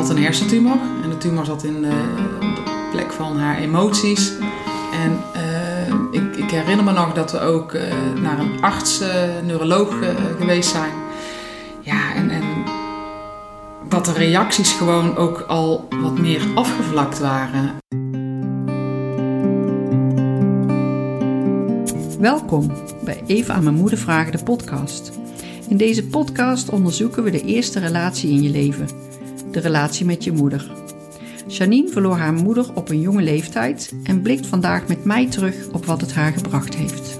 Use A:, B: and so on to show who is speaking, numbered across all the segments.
A: had een hersentumor en de tumor zat in de, op de plek van haar emoties. En eh, ik, ik, herinner me nog dat we ook uh, naar een arts, neuroloog geweest zijn. Ja, en, en dat de reacties gewoon ook al wat meer afgevlakt waren.
B: Welkom bij Even aan mijn moeder vragen de podcast. In deze podcast onderzoeken we de eerste relatie in je leven. De relatie met je moeder. Janine verloor haar moeder op een jonge leeftijd en blikt vandaag met mij terug op wat het haar gebracht heeft.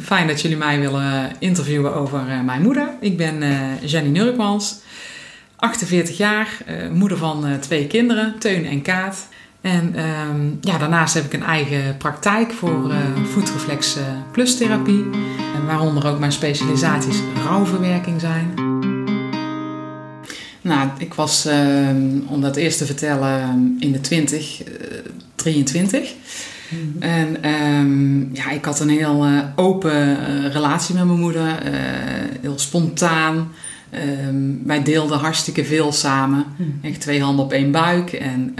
A: Fijn dat jullie mij willen interviewen over uh, mijn moeder. Ik ben uh, Janine Nurkmans, 48 jaar, uh, moeder van twee kinderen, Teun en Kaat. En um, ja, daarnaast heb ik een eigen praktijk voor uh, voetreflex uh, plus therapie. Waaronder ook mijn specialisaties rouwverwerking zijn. Nou, ik was, uh, om dat eerst te vertellen, in de 20, 23. Mm-hmm. En um, ja, ik had een heel open relatie met mijn moeder. heel spontaan. Wij deelden hartstikke veel samen. Mm. Echt twee handen op één buik. En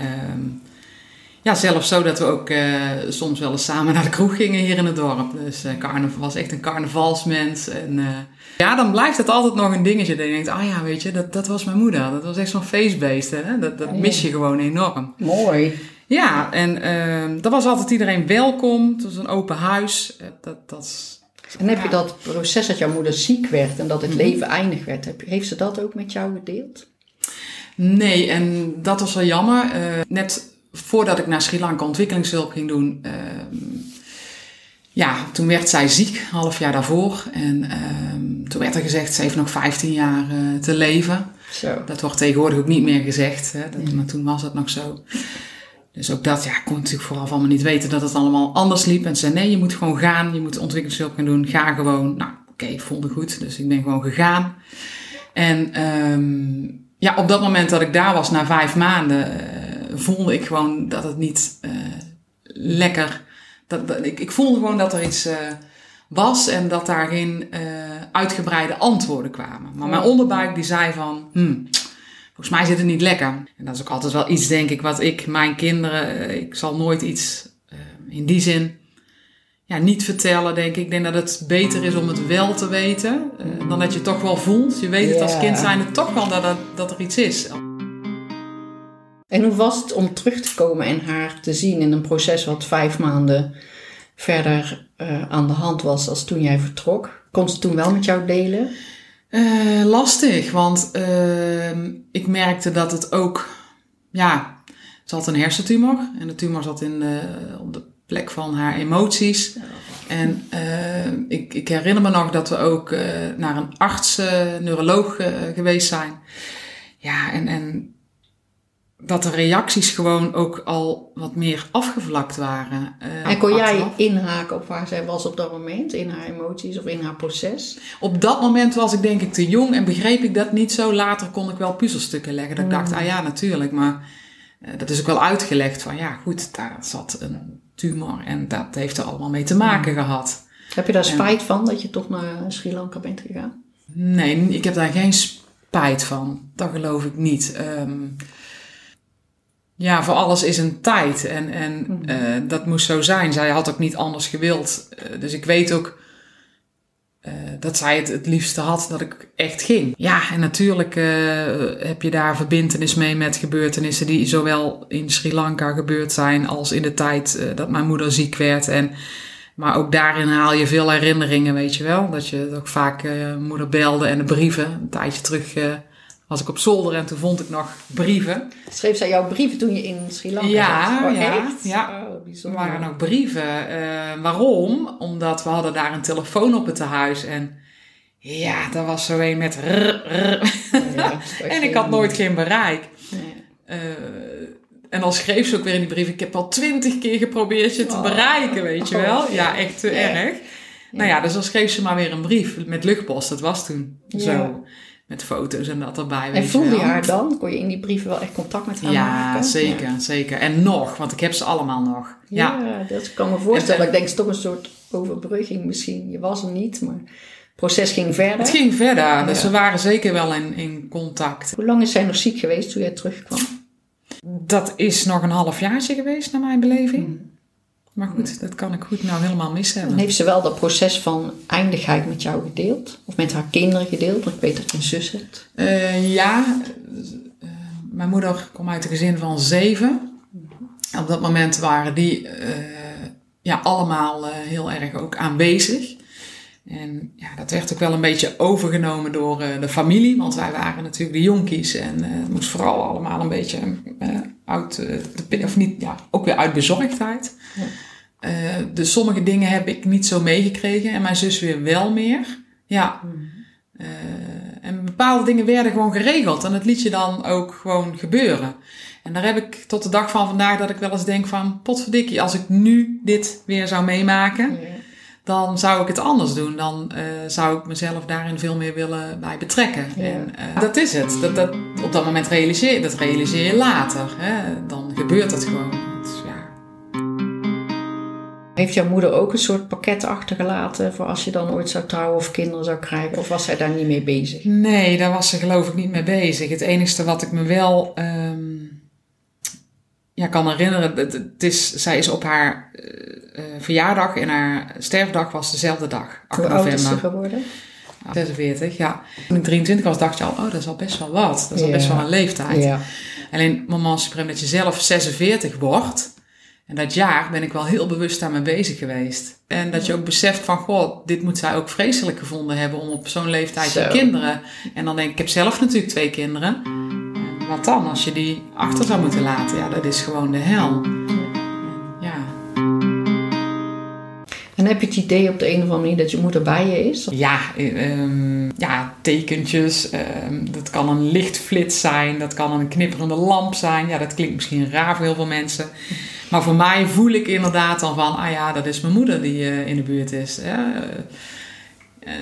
A: ja, zelfs zo dat we ook uh, soms wel eens samen naar de kroeg gingen hier in het dorp. Dus uh, carnaval was echt een carnavalsmens. En uh, ja, dan blijft het altijd nog een dingetje. Dat je denkt, ah ja, weet je, dat, dat was mijn moeder. Dat was echt zo'n feestbeest. Hè? Dat, dat mis je gewoon enorm.
B: Mooi.
A: Ja, en ehm, dat was altijd iedereen welkom. Het was een open huis. dat, dat
B: en heb je dat proces dat jouw moeder ziek werd en dat het mhm. leven eindig werd, heb, heeft ze dat ook met jou gedeeld?
A: Nee, en dat was wel jammer. net voordat ik naar Sri Lanka ontwikkelingshulp ging doen, uh, ja, toen werd zij ziek, half jaar daarvoor. En uh, toen werd er gezegd, ze heeft nog 15 jaar uh, te leven. Zo. Dat wordt tegenwoordig ook niet meer gezegd, hè? Dat, maar toen was het nog zo. Dus ook dat, ja, ik kon natuurlijk vooral van me niet weten dat het allemaal anders liep. En ze zei, nee, je moet gewoon gaan, je moet ontwikkelingshulp gaan doen, ga gewoon. Nou, oké, okay, ik voelde goed, dus ik ben gewoon gegaan. En um, ja, op dat moment dat ik daar was, na vijf maanden, eh, voelde ik gewoon dat het niet uh, lekker. Dat, dat, ik, ik voelde gewoon dat er iets uh, was en dat daar geen uh, uitgebreide antwoorden kwamen. Maar mijn onderbuik die zei van, hmm, volgens mij zit het niet lekker. En dat is ook altijd wel iets, denk ik, wat ik mijn kinderen, ik zal nooit iets in die zin ja, niet vertellen, denk ik. Ik denk dat het beter is om het wel te weten, dan dat je het toch wel voelt. Je weet het als kind zijn het toch wel dat, dat, dat er iets is.
B: En hoe was het om terug te komen en haar te zien in een proces wat vijf maanden verder uh, aan de hand was als toen jij vertrok? Kon ze toen wel met jou delen?
A: Uh, lastig, want uh, ik merkte dat het ook, ja, ze had een hersentumor en de tumor zat in op de plek van haar emoties. En ik, ik, herinner me nog dat we ook naar een arts, neuroloog geweest zijn. Ja, en, en dat de reacties gewoon ook al wat meer afgevlakt waren.
B: Uh, en kon jij inhaken op waar zij was op dat moment, in haar emoties of in haar proces?
A: Op dat moment was ik denk ik te jong en begreep ik dat niet zo. Dater kon ik wel puzzelstukken leggen. Dat ik dacht, hmm. ah ja, natuurlijk, maar uh, dat is ook wel uitgelegd van ja, goed, daar zat een tumor en dat heeft er allemaal mee te maken hmm. gehad.
B: Heb je daar spijt van dat je toch naar Sri Lanka bent gegaan?
A: Nee, ik heb daar geen spijt van. Dat geloof ik niet. Um, ja, voor alles is een tijd. En, en uh, dat moest zo zijn. Zij had ook niet anders gewild. Uh, dus ik weet ook uh, dat zij het het liefste had dat ik echt ging. Ja, en natuurlijk heb je daar verbindenis mee met gebeurtenissen die zowel in Sri Lanka gebeurd zijn als in de tijd dat mijn moeder ziek werd. En, maar ook daarin haal je veel herinneringen, weet je wel. Dat je ook vaak moeder belde en de brieven een tijdje terug was ik op zolder en toen vond ik nog brieven.
B: Schreef zij jouw brieven toen je in Sri Lanka
A: ja,
B: zat?
A: Oh, ja, Ja, oh, er waren nog brieven. Uh, waarom? Omdat we hadden daar een telefoon op het tehuis en ja, dat was zo een met rrr, ja, en ik had nooit geen bereik. Uh, en dan schreef ze ook weer in die brief, ik heb al twintig keer geprobeerd je te oh. bereiken, weet je wel. Oh, ja, echt te erg. Nou ja, dus dan schreef ze maar weer een brief met luchtpost. Dat was toen zo met foto's en dat erbij.
B: En voelde je haar dan? Kon je in die brieven wel echt contact met haar
A: ja,
B: maken?
A: Zeker, ja, zeker. En nog, want ik heb ze allemaal nog. Ja,
B: ja dat kan me voorstellen. ik denk, het is toch een soort overbrugging misschien. Je was er niet, maar proces ging verder.
A: Het ging verder, dus we waren zeker wel in, in contact.
B: Hoe lang is zij nog ziek geweest toen jij terugkwam?
A: Dat is nog een halfjaartje geweest, naar mijn beleving.
B: Hmm.
A: Maar goed, dat kan ik goed nou helemaal mis
B: Dan
A: hebben.
B: heeft ze wel dat proces van eindigheid met jou gedeeld? Of met haar kinderen gedeeld? Want ik weet dat je een zus hebt.
A: Eh, ja, eh, mijn moeder kwam uit een gezin van zeven. Op dat moment waren die eh, ja, allemaal heel erg ook aanwezig. En ja, dat werd ook wel een beetje overgenomen door eh, de familie, want wij waren natuurlijk de jonkies. En eh, het moest vooral allemaal een beetje eh, uit, de, of niet, ja, ook weer uit bezorgdheid.
B: Ja.
A: Dus sommige dingen heb ik niet zo meegekregen en mijn zus weer wel meer. Ja, eh, en bepaalde dingen werden gewoon geregeld en dat liet je dan ook gewoon gebeuren. En daar heb ik tot de dag van vandaag dat ik wel eens denk van, potverdikkie, als ik nu dit weer zou meemaken, dan zou ik het anders doen. Dan eh, zou ik mezelf daarin veel meer willen bij betrekken.
B: Ja.
A: En eh, dat is het. Dat, dat, op dat moment realiseer je, dat realiseer je later. Hè? Dan gebeurt het gewoon. Is, ja,
B: Heeft jouw moeder ook een soort pakket achtergelaten voor als je dan ooit zou trouwen of kinderen zou krijgen? Of was zij daar niet mee bezig?
A: Nee, daar was ze geloof ik niet mee bezig. Het enige wat ik me wel ehm, ja, kan herinneren, het, het is, zij is op haar eh, eh, verjaardag en haar sterfdag was dezelfde dag, 8
B: Hoe oud is ze
A: november.
B: geworden?
A: 46, ja. Toen ik 23 was, dacht je al, oh, dat is al best wel wat. Dat is al best wel een leeftijd.
B: Ja.
A: Alleen, moment suprem, dat je zelf 46 wordt. En dat jaar ben ik wel heel bewust daarmee bezig geweest. En dat je ook beseft van, goh, dit moet zij ook vreselijk gevonden hebben om op zo'n leeftijd je kinderen. En dan denk ik, ik heb zelf natuurlijk twee kinderen. Wat dan als je die achter zou moeten laten? Ja, dat is gewoon de hel. Ja.
B: En heb je het idee op de een of andere manier dat je moeder bij je is?
A: Ja, eh, ehm, ja, tekentjes. ehm, dat kan een lichtflits zijn. Dat kan een knipperende lamp zijn. Ja, dat klinkt misschien raar voor heel veel mensen. Maar voor mij voel ik inderdaad dan van... Ah ja, dat is mijn moeder die eh, in de buurt is. Ja,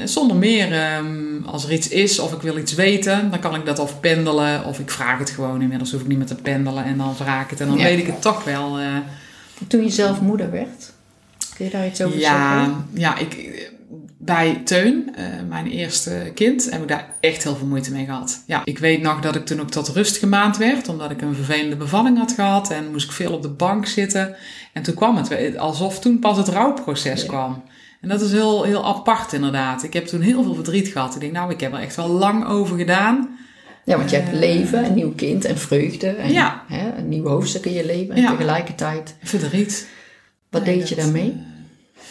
A: zonder meer, ehm, als er iets is of ik wil iets weten... dan kan ik dat of pendelen of ik vraag het gewoon. Inmiddels hoef ik niet meer te pendelen en dan vraag ik het. En dan
B: Ja.
A: weet ik het toch wel... eh,
B: Toen je zelf moeder werd? Kun je daar iets over
A: ja,
B: zeggen?
A: ja ik, bij Teun, eh, mijn eerste kind, heb ik daar echt heel veel moeite mee gehad. Ja, ik weet nog dat ik toen ook tot rust gemaand werd, omdat ik een vervelende bevalling had gehad en moest ik veel op de bank zitten. En toen kwam het, alsof toen pas het rouwproces
B: Ja.
A: kwam. En dat is heel, heel apart inderdaad. Ik heb toen heel veel verdriet gehad. Ik denk, nou, ik heb er echt wel lang over gedaan.
B: Ja, want je hebt
A: Eh,
B: leven, een nieuw kind en vreugde. En,
A: Ja.
B: Hè, een nieuw hoofdstuk in je leven. En
A: Ja.
B: tegelijkertijd,
A: Verdriet.
B: wat
A: Nee,
B: deed je daarmee?
A: eh,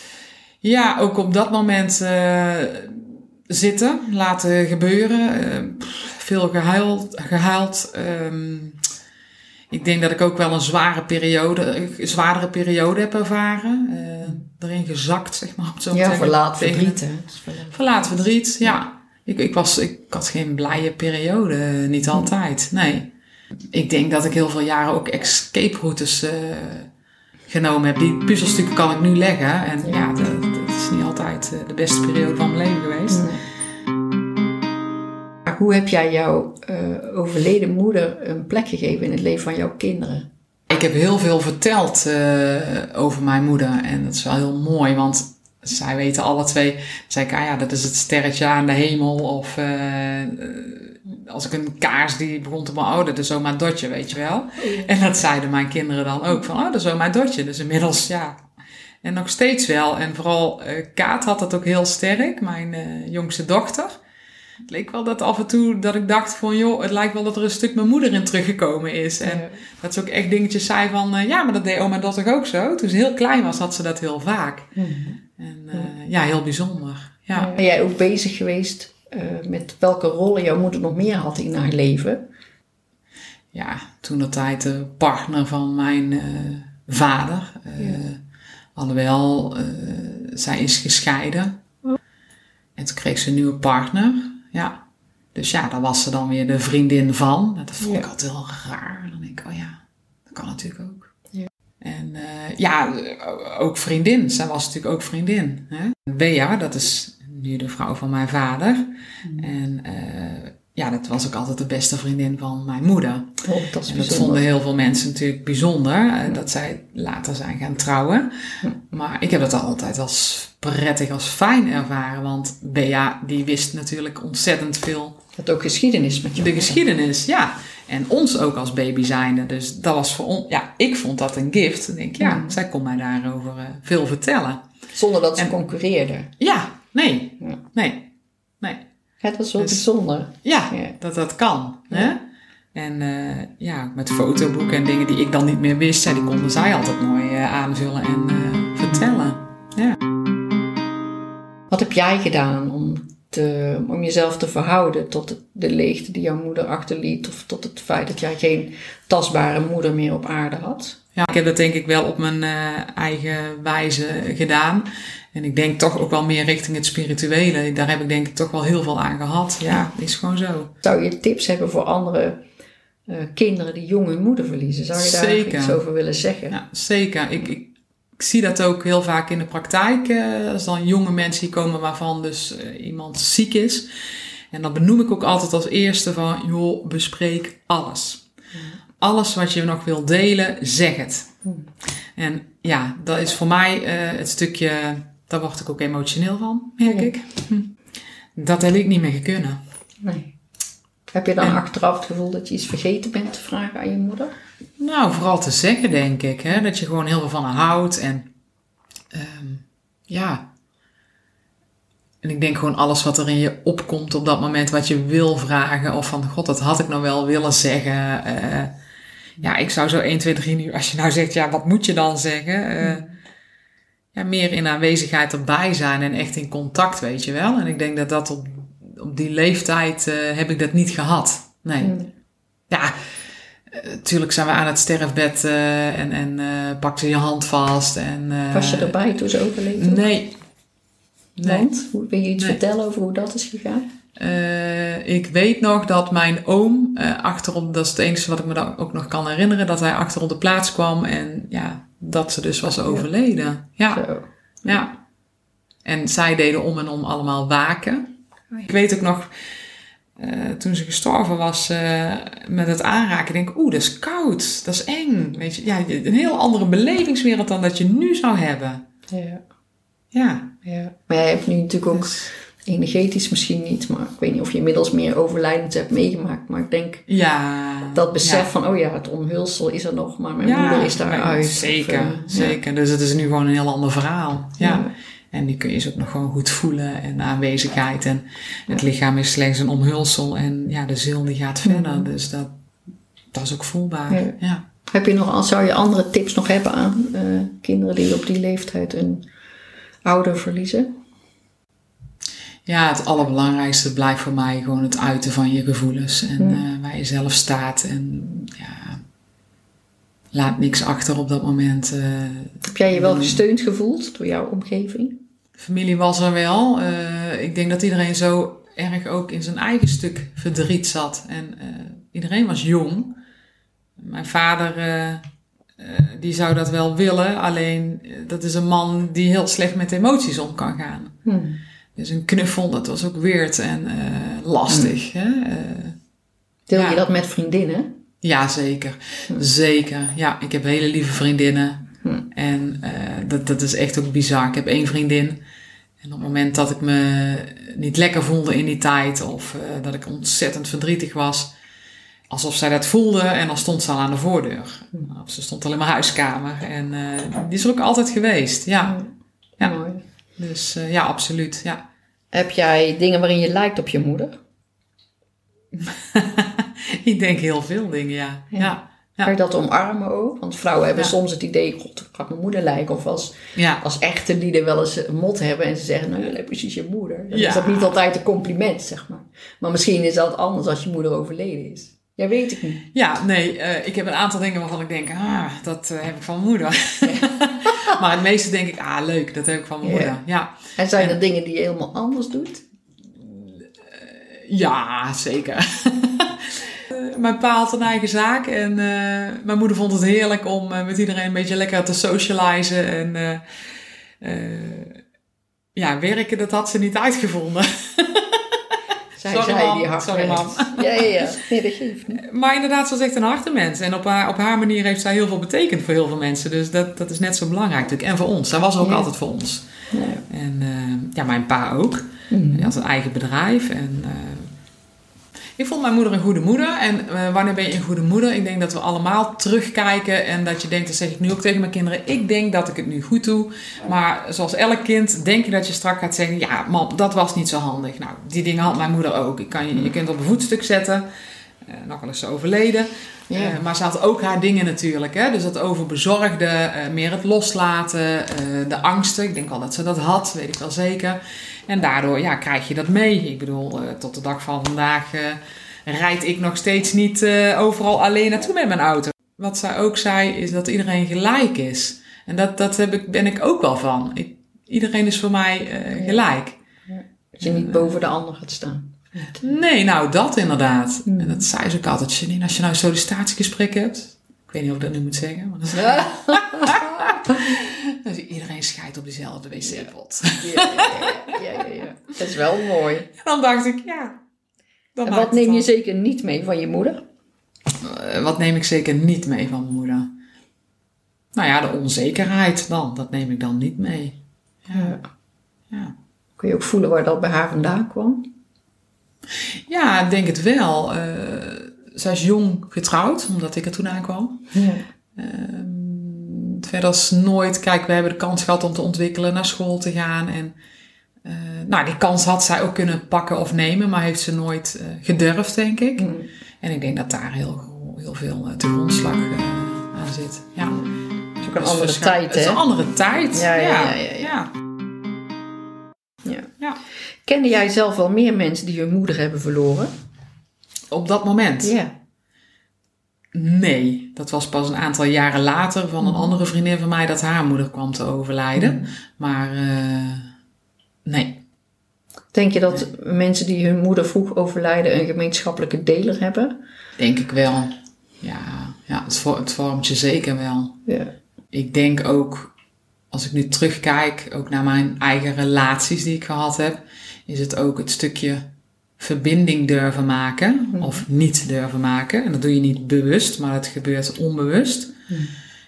A: ja, ook op dat moment eh, zitten, laten gebeuren. veel gehuild. gehuild ehm, ik denk dat ik ook wel een zware periode, een zwaardere periode heb ervaren. eh, erin gezakt, zeg maar. Op zo'n
B: ja, verlaat verdriet. hè. Verlaat.
A: Verdriet, ja. Ik, ik, was, ik had geen blije periode, niet altijd. Nee. Ik denk dat ik heel veel jaren ook escape routes eh, genomen heb. Die puzzelstukken kan ik nu leggen. En ja,
B: Ja.
A: dat, dat is niet altijd eh, de beste periode van mijn leven geweest.
B: Nee. Maar hoe heb jij jouw eh, overleden moeder een plek gegeven in het leven van jouw kinderen?
A: Ik heb heel veel verteld eh, over mijn moeder. En dat is wel heel mooi, want zij weten alle twee. Zei ik, ah ja, dat is het sterretje aan de hemel. Of eh, als ik een kaars die begon te oh, dat is oma Dotje, weet je wel. En dat zeiden mijn kinderen dan ook van, oh, dat is oma Dotje. Dus inmiddels, ja. En nog steeds wel. En vooral eh, Kaat had dat ook heel sterk, mijn jongste dochter. Het leek wel dat af en toe dat ik dacht van, joh, het lijkt wel dat er een stuk mijn moeder in teruggekomen is. En
B: Ja.
A: dat ze ook echt dingetjes zei van, eh, ja, maar dat deed oma dat toch ook zo? Toen ze heel klein was, had ze dat heel vaak. En eh, ja, heel bijzonder. Ja.
B: Ben jij ook bezig geweest eh, met welke rollen jouw moeder nog meer had in haar leven?
A: ja, toen de tijd de partner van mijn vader.
B: Ja.
A: Alhoewel, zij is gescheiden. En toen kreeg ze een nieuwe partner. Ja. Dus ja, daar was ze dan weer de vriendin van. Dat vond ik
B: Ja.
A: altijd heel raar. Dan denk ik, oh ja, dat kan natuurlijk ook.
B: Ja.
A: En eh, ja, ook vriendin. Zij was natuurlijk ook vriendin. Hè? Bea, dat is nu de vrouw van mijn vader. En eh, ja, dat was ook altijd de beste vriendin van mijn moeder.
B: Oh, dat
A: dat
B: bijzonder.
A: vonden heel veel mensen natuurlijk bijzonder, eh, dat zij later zijn gaan trouwen. Maar ik heb het altijd als prettig, als fijn ervaren, want Bea die wist natuurlijk ontzettend veel
B: Dat ook geschiedenis met je
A: de geschiedenis, ja. En ons ook als baby zijnde. Dus dat was voor ons, ja, ik vond dat een gift. Ik denk, ja,
B: Mhm.
A: zij kon mij daarover eh, veel vertellen.
B: Zonder dat ze
A: En-
B: concurreerden.
A: Ja, nee,
B: Ja.
A: nee, nee.
B: Het was wel
A: Dus-
B: bijzonder.
A: Ja,
B: Ja.
A: dat dat kan. Hè? En eh, ja, met fotoboeken en dingen die ik dan niet meer wist, ja, die konden zij altijd mooi eh, aanvullen en eh, vertellen. Ja.
B: Wat heb jij gedaan om, te, om jezelf te verhouden tot de leegte die jouw moeder achterliet? Of tot het feit dat jij geen tastbare moeder meer op aarde had?
A: Ja, ik heb dat denk ik wel op mijn eh, eigen wijze gedaan. En ik denk toch ook wel meer richting het spirituele. Daar heb ik denk ik toch wel heel veel aan gehad. Ja, is gewoon zo.
B: Zou je tips hebben voor andere eh, kinderen die jong hun moeder verliezen? Zou je daar
A: Zeker.
B: iets over willen zeggen?
A: Ja, zeker. Ik, ik, ik zie dat ook heel vaak in de praktijk. eh, als dan jonge mensen komen waarvan dus iemand ziek is. En dan benoem ik ook altijd als eerste van, joh, bespreek alles. Alles wat je nog wil delen, zeg het. En ja, dat is voor mij eh, het stukje, daar word ik ook emotioneel van, merk
B: Ja.
A: ik. Dat heb ik niet meer gekunnen.
B: Nee. Heb je dan
A: En-
B: achteraf het gevoel dat je iets vergeten bent te vragen aan je moeder?
A: Nou, vooral te zeggen, denk ik. Hè? Dat je gewoon heel veel van haar houdt. En ehm, ja. En ik denk gewoon alles wat er in je opkomt op dat moment, wat je wil vragen. Of van, god, dat had ik nou wel willen zeggen. Eh, ja, ik zou zo 1, 2, 3 nu, als je nou zegt, ja, wat moet je dan zeggen? Eh, ja, meer in aanwezigheid erbij zijn en echt in contact, weet je wel. En ik denk dat dat op, op die leeftijd eh, heb ik dat niet gehad. Nee.
B: Mm.
A: Ja, natuurlijk zijn we aan het sterfbed eh, en, en eh pak ze je hand vast. En, eh,
B: Was je erbij toen ze overleed?
A: Nee. Nee.
B: Want? Wil je iets
A: Nee.
B: vertellen over hoe dat is gegaan?
A: Eh, ik weet nog dat mijn oom eh achterop, dat is het enige wat ik me dan ook nog kan herinneren, dat hij achter op de plaats kwam en ja, dat ze dus was overleden. Ja,
B: Zo.
A: ja. En zij deden om en om allemaal waken. Ik weet ook nog, eh, toen ze gestorven was, met het aanraken, denk ik, oeh, dat is koud, dat is eng. Weet je, ja, een heel andere belevingswereld dan dat je nu zou hebben.
B: Ja.
A: Ja.
B: Ja. Maar jij hebt nu natuurlijk ook
A: Dus-
B: energetisch misschien niet, maar ik weet niet of je inmiddels meer overlijdend hebt meegemaakt. Maar ik denk
A: ja.
B: dat besef
A: ja.
B: van, oh ja, het omhulsel is er nog, maar mijn
A: Ja,
B: moeder is daaruit.
A: Zeker,
B: Of, eh,
A: zeker. Dus het is nu gewoon een heel ander verhaal. Ja. En die kun je ze ook nog gewoon goed voelen en aanwezigheid. En het lichaam is slechts een omhulsel en ja, de ziel die gaat verder. Dus dat, dat is ook voelbaar.
B: Ja.
A: Ja.
B: Heb je nog, zou je andere tips nog hebben aan eh, kinderen die op die leeftijd een ouder verliezen?
A: Ja, het allerbelangrijkste blijft voor mij gewoon het uiten van je gevoelens. En eh, waar je zelf staat. En ja, laat niks achter op dat moment. eh.
B: Heb jij je wel gesteund gevoeld door jouw omgeving?
A: familie was er wel. Eh, ik denk dat iedereen zo erg ook in zijn eigen stuk verdriet zat. En iedereen was jong. Mijn vader, die zou dat wel willen. Alleen, dat is een man die heel slecht met emoties om kan gaan.
B: Hmm.
A: Dus een knuffel, dat was ook weird en eh, lastig. Hè? Eh,
B: Deel
A: Ja.
B: je dat met vriendinnen?
A: ja, zeker. Zeker. Ja, ik heb hele lieve vriendinnen.
B: Hm.
A: En eh, dat, dat is echt ook bizar. Ik heb één vriendin. En op het moment dat ik me niet lekker voelde in die tijd, of dat ik ontzettend verdrietig was, alsof zij dat voelde, en dan stond ze al aan de voordeur. Of ze stond al in mijn huiskamer. En die is er ook altijd geweest. Ja. Ja.
B: Mooi.
A: Dus ja, absoluut. Ja.
B: Heb jij dingen waarin je lijkt op je moeder?
A: ik denk heel veel dingen, ja.
B: Ja.
A: Ja. Ja.
B: Kan je dat omarmen ook? Want vrouwen hebben
A: Ja.
B: soms het idee, god, ik ga mijn moeder lijken. Of als, als echte lieden wel eens een mot hebben en ze zeggen, nou, je lijkt precies je moeder. Dan is dat niet altijd een compliment, zeg maar. Maar misschien is dat anders als je moeder overleden is. Ja, weet ik niet.
A: Ja, nee, eh, ik heb een aantal dingen waarvan ik denk, ah, dat eh, heb ik van mijn moeder. maar het meeste denk ik, ah, leuk, dat heb ik van mijn
B: Ja.
A: moeder. Ja,
B: En zijn er dingen die je helemaal anders doet?
A: ja zeker. Eh, mijn pa had een eigen zaak en eh, mijn moeder vond het heerlijk om eh, met iedereen een beetje lekker te socializen. En ja, werken, dat had ze niet uitgevonden.
B: Zij
A: Sorry,
B: zei
A: mam.
B: die hard
A: Sorry, mam.
B: Ja, ja, ja. Nee, dat geeft niet.
A: Maar inderdaad, ze was echt een harte mens. En op haar, op haar manier heeft zij heel veel betekend voor heel veel mensen. Dus dat, dat is net zo belangrijk natuurlijk. En voor ons. Zij was ook
B: Ja.
A: altijd voor ons.
B: Ja.
A: En eh, ja, mijn pa ook.
B: Mhm.
A: Hij had een eigen bedrijf. En eh, ik vond mijn moeder een goede moeder. En eh, wanneer ben je een goede moeder? Ik denk dat we allemaal terugkijken. En dat je denkt, dat zeg ik nu ook tegen mijn kinderen. Ik denk dat ik het nu goed doe. Maar zoals elk kind denk je dat je strak gaat zeggen... Ja, mam, dat was niet zo handig. Nou, die dingen had mijn moeder ook. Ik kan je, je kunt op een voetstuk zetten. Eh, nog wel eens overleden. Eh, maar ze had ook haar dingen natuurlijk. Hè? Dus dat overbezorgde, eh, meer het loslaten, de angsten. Ik denk wel dat ze dat had, weet ik wel zeker. En daardoor ja, krijg je dat mee. Ik bedoel, eh, tot de dag van vandaag eh, rijd ik nog steeds niet eh, overal alleen naartoe met mijn auto. Wat zij ook zei, is dat iedereen gelijk is. En dat, dat heb ik, ben ik ook wel van. Ik, iedereen is voor mij gelijk.
B: Dat je niet boven de ander gaat staan.
A: Nee, nou dat inderdaad.
B: Mm.
A: En dat zei ze ook altijd, Janine, als je nou een sollicitatiegesprek hebt. Ik weet niet of ik dat nu moet zeggen. Maar dat iedereen scheidt op dezelfde wc-pot.
B: Ja, ja, ja, ja. Dat is wel mooi.
A: En dan dacht ik, ja. dan
B: En wat neem je zeker niet mee van je moeder?
A: Eh, wat neem ik zeker niet mee van mijn moeder? Nou ja, de onzekerheid dan. Dat neem ik dan niet mee.
B: Ja.
A: Ja,
B: Kun je ook voelen waar dat bij haar vandaan kwam?
A: ja ik denk het wel. Eh zij is jong getrouwd, omdat ik er toen aankwam.
B: Ja.
A: Ehm, verder is nooit, kijk, we hebben de kans gehad om te ontwikkelen, naar school te gaan. En eh, nou, die kans had zij ook kunnen pakken of nemen, maar heeft ze nooit eh, gedurfd, denk ik.
B: Mm.
A: En ik denk dat daar heel, heel veel eh, te grondslag aan zit. Ja.
B: Het is ook een
A: Dus
B: andere tijd,
A: Het is
B: hè?
A: een andere tijd.
B: Ja, ja, ja, ja, ja.
A: ja.
B: Ja.
A: Ja.
B: Kende jij zelf wel meer mensen die hun moeder hebben verloren?
A: Op dat moment?
B: Ja.
A: Nee, dat was pas een aantal jaren later van een
B: Mhm.
A: andere vriendin van mij dat haar moeder kwam te overlijden. Maar eh, nee.
B: Denk je dat mensen die hun moeder vroeg overlijden een gemeenschappelijke deler hebben?
A: Denk ik wel. Ja, ja het, het vormt je zeker wel.
B: Ja.
A: Ik denk ook, als ik nu terugkijk, ook naar mijn eigen relaties die ik gehad heb, is het ook het stukje verbinding durven maken
B: Mhm.
A: of niet durven maken. En dat doe je niet bewust, maar het gebeurt onbewust.
B: Mhm.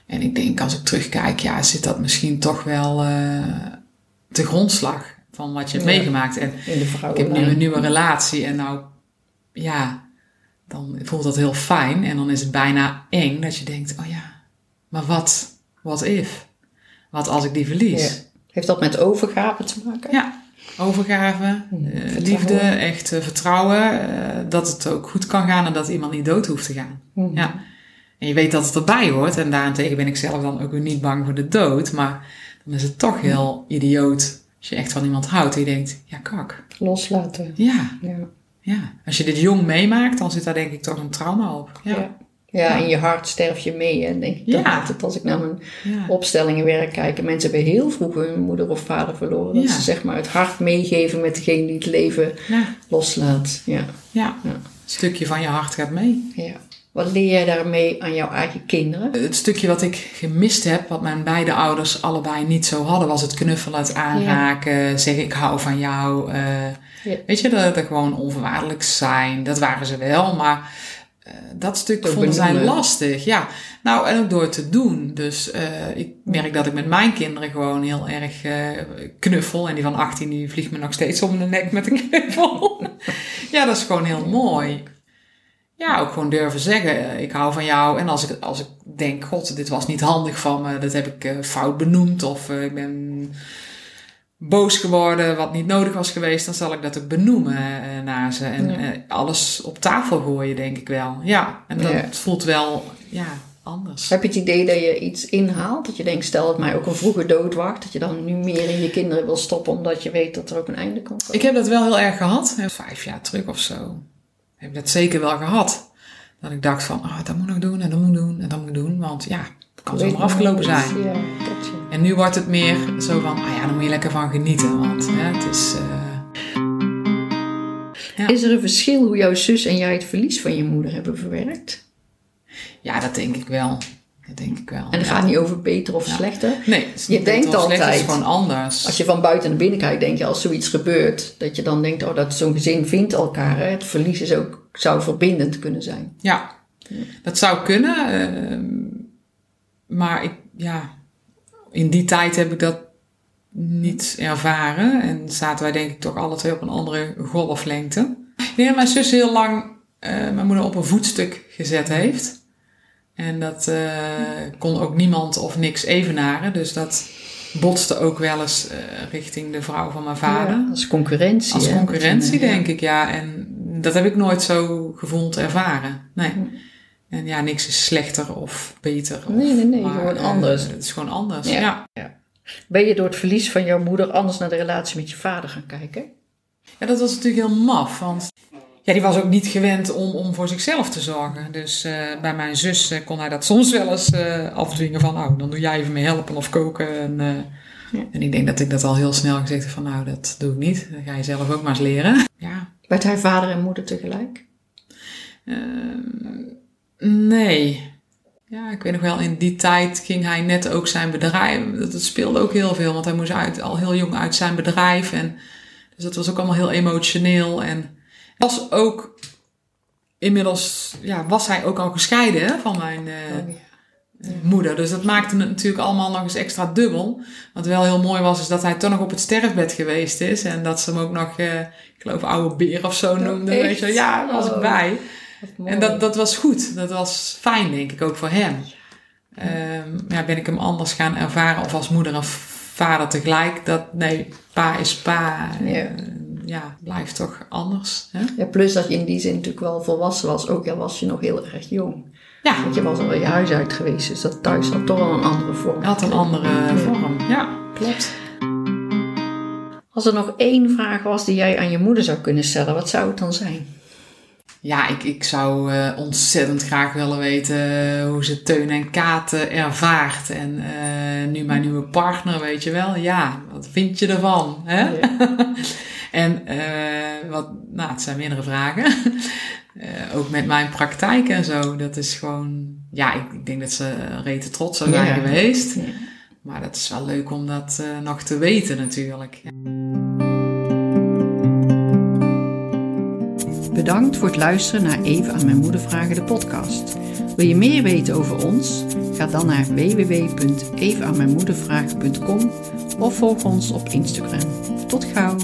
A: En ik denk, als ik terugkijk, ja, zit dat misschien toch wel eh de grondslag van wat je hebt
B: Ja.
A: meegemaakt. En
B: In de
A: ik heb nu een nieuwe relatie en nou, ja, dan voelt dat heel fijn. En dan is het bijna eng dat je denkt, oh ja, maar wat, what if? Wat als ik die verlies?
B: Ja. Heeft dat met overgave te maken?
A: Ja, overgave,
B: Hmm,
A: eh,
B: vertrouwen.
A: liefde, echt eh, vertrouwen. eh, dat het ook goed kan gaan en dat iemand niet dood hoeft te gaan.
B: Mhm.
A: Ja. En je weet dat het erbij hoort. En daarentegen ben ik zelf dan ook weer niet bang voor de dood. Maar dan is het toch heel idioot als je echt van iemand houdt. En je denkt, ja kak.
B: Loslaten.
A: Ja,
B: Ja.
A: ja. Als je dit jong meemaakt, dan zit daar denk ik toch een trauma op. Ja,
B: Ja. Ja, in je hart sterf je mee. En denk ik
A: Ja.
B: altijd als ik naar mijn
A: ja.
B: opstellingenwerk kijk. En mensen hebben heel vroeg hun moeder of vader verloren. Dat
A: Ja.
B: ze zeg maar het hart meegeven met degene die het leven loslaat. Ja.
A: ja.
B: Ja.
A: Een stukje van je hart gaat mee.
B: ja. Wat leer jij daarmee aan jouw eigen kinderen?
A: Het stukje wat ik gemist heb, wat mijn beide ouders allebei niet zo hadden, was het knuffelen, het aanraken, zeggen ik hou van jou. eh. Weet je, dat er gewoon onvoorwaardelijk zijn. Dat waren ze wel, maar eh, dat stuk vonden zij lastig. Ja, nou en ook door het te doen. Dus eh, ik merk dat ik met mijn kinderen gewoon heel erg eh, knuffel. En die van 18 die vliegt me nog steeds om de nek met een knuffel. ja, dat is gewoon heel mooi. Ja, ook gewoon durven zeggen, ik hou van jou. En als ik, als ik denk, god, dit was niet handig van me, dat heb ik fout benoemd. Of ik ben boos geworden, wat niet nodig was geweest, dan zal ik dat ook benoemen eh, naar ze. En
B: Ja.
A: eh, alles op tafel gooien, denk ik wel. Ja, en dat
B: Ja.
A: voelt wel, ja, anders.
B: Heb je het idee dat je iets inhaalt? Dat je denkt, stel dat mij ook een vroege dood wacht. Dat je dan nu meer in je kinderen wil stoppen omdat je weet dat er ook een einde komt?
A: Ik heb dat wel heel erg gehad, vijf jaar terug of zo. Heb ik dat zeker wel gehad. Dat ik dacht van, ah, dat moet ik nog doen en dat moet ik doen en dat moet ik doen. Want ja, het kan zomaar afgelopen zijn.
B: Ja, dat ja.
A: En nu wordt het meer zo van, ah ja, dan moet je lekker van genieten. Want hè, het is... eh, Ja.
B: Is er een verschil hoe jouw zus en jij het verlies van je moeder hebben verwerkt?
A: Ja, dat denk ik wel. Dat denk ik wel.
B: En het
A: ja.
B: gaat niet over beter of slechter.
A: Nee, het is
B: Je
A: niet
B: denkt
A: of slecht,
B: altijd-
A: Het is gewoon anders.
B: Als je van buiten naar binnen kijkt, denk je als zoiets gebeurt, dat je dan denkt, oh, dat zo'n gezin vindt elkaar. Hè? Het verlies is ook, zou verbindend kunnen zijn.
A: Ja, dat zou kunnen. ehm, maar ik, ja, in die tijd heb ik dat niet ervaren. En zaten wij denk ik toch alle twee op een andere golflengte. Dat mijn zus heel lang eh, mijn moeder op een voetstuk gezet heeft. En dat eh, kon ook niemand of niks evenaren. Dus dat botste ook wel eens eh, richting de vrouw van mijn vader.
B: Ja, als concurrentie.
A: Als
B: hè?
A: concurrentie,
B: Ja.
A: denk ik, ja. En dat heb ik nooit zo gevoeld, ervaren. Nee. En ja, niks is slechter of beter. Of,
B: Nee, nee, nee,
A: maar,
B: gewoon
A: eh,
B: anders.
A: het is gewoon anders,
B: Ja.
A: ja.
B: Ben je door het verlies van jouw moeder anders naar de relatie met je vader gaan kijken?
A: Ja, dat was natuurlijk heel maf, want ja, die was ook niet gewend om, om voor zichzelf te zorgen. Dus eh, bij mijn zus eh, kon hij dat soms wel eens eh, afdwingen van, nou, dan doe jij even mee helpen of koken. En, eh,
B: Ja.
A: en ik denk dat ik dat al heel snel gezegd heb van, nou, dat doe ik niet. Dat ga je zelf ook maar eens leren. Ja,
B: Werd hij vader en moeder tegelijk?
A: Nee. Ja, ik weet nog wel, in die tijd ging hij net ook zijn bedrijf. Dat, speelde ook heel veel, want hij moest uit, al heel jong uit zijn bedrijf. En, dus dat was ook allemaal heel emotioneel. En was ook inmiddels, ja, was hij ook al gescheiden hè, van mijn eh, moeder. Dus dat maakte het natuurlijk allemaal nog eens extra dubbel. Wat wel heel mooi was, is dat hij toch nog op het sterfbed geweest is. En dat ze hem ook nog, eh, ik geloof, oude beer of zo noemden.
B: echt?
A: Weet je, ja, daar was ik
B: Oh.
A: bij. En dat, dat was goed. Dat was fijn, denk ik, ook voor hem. Ehm, ja, ben ik hem anders gaan ervaren of als moeder en vader tegelijk? Dat, nee, pa is pa.
B: Ja.
A: Eh, ja, blijft toch anders. Hè?
B: Ja, plus dat je in die zin natuurlijk wel volwassen was, ook al was je nog heel erg jong.
A: Ja,
B: Want je was al je huis uit geweest, dus dat thuis had toch wel een andere vorm.
A: had een andere vorm. Ja, klopt.
B: Als er nog één vraag was die jij aan je moeder zou kunnen stellen, wat zou het dan zijn?
A: Ja, ik, ik zou eh, ontzettend graag willen weten hoe ze Teun en Kaat eh, ervaart. En eh, nu mijn nieuwe partner, weet je wel. Ja, wat vind je ervan? Hè? En eh, wat, nou, het zijn meerdere vragen. Eh, ook met mijn praktijk en zo. Dat is gewoon, ja, ik, ik denk dat ze rete trots zou zijn
B: Ja.
A: geweest.
B: Ja.
A: Maar dat is wel leuk om dat eh, nog te weten natuurlijk.
B: Bedankt voor het luisteren naar Even aan mijn moeder vragen de podcast. Wil je meer weten over ons? Ga dan naar www.evenaanmijnmoedervragen.com of volg ons op Instagram. Tot gauw!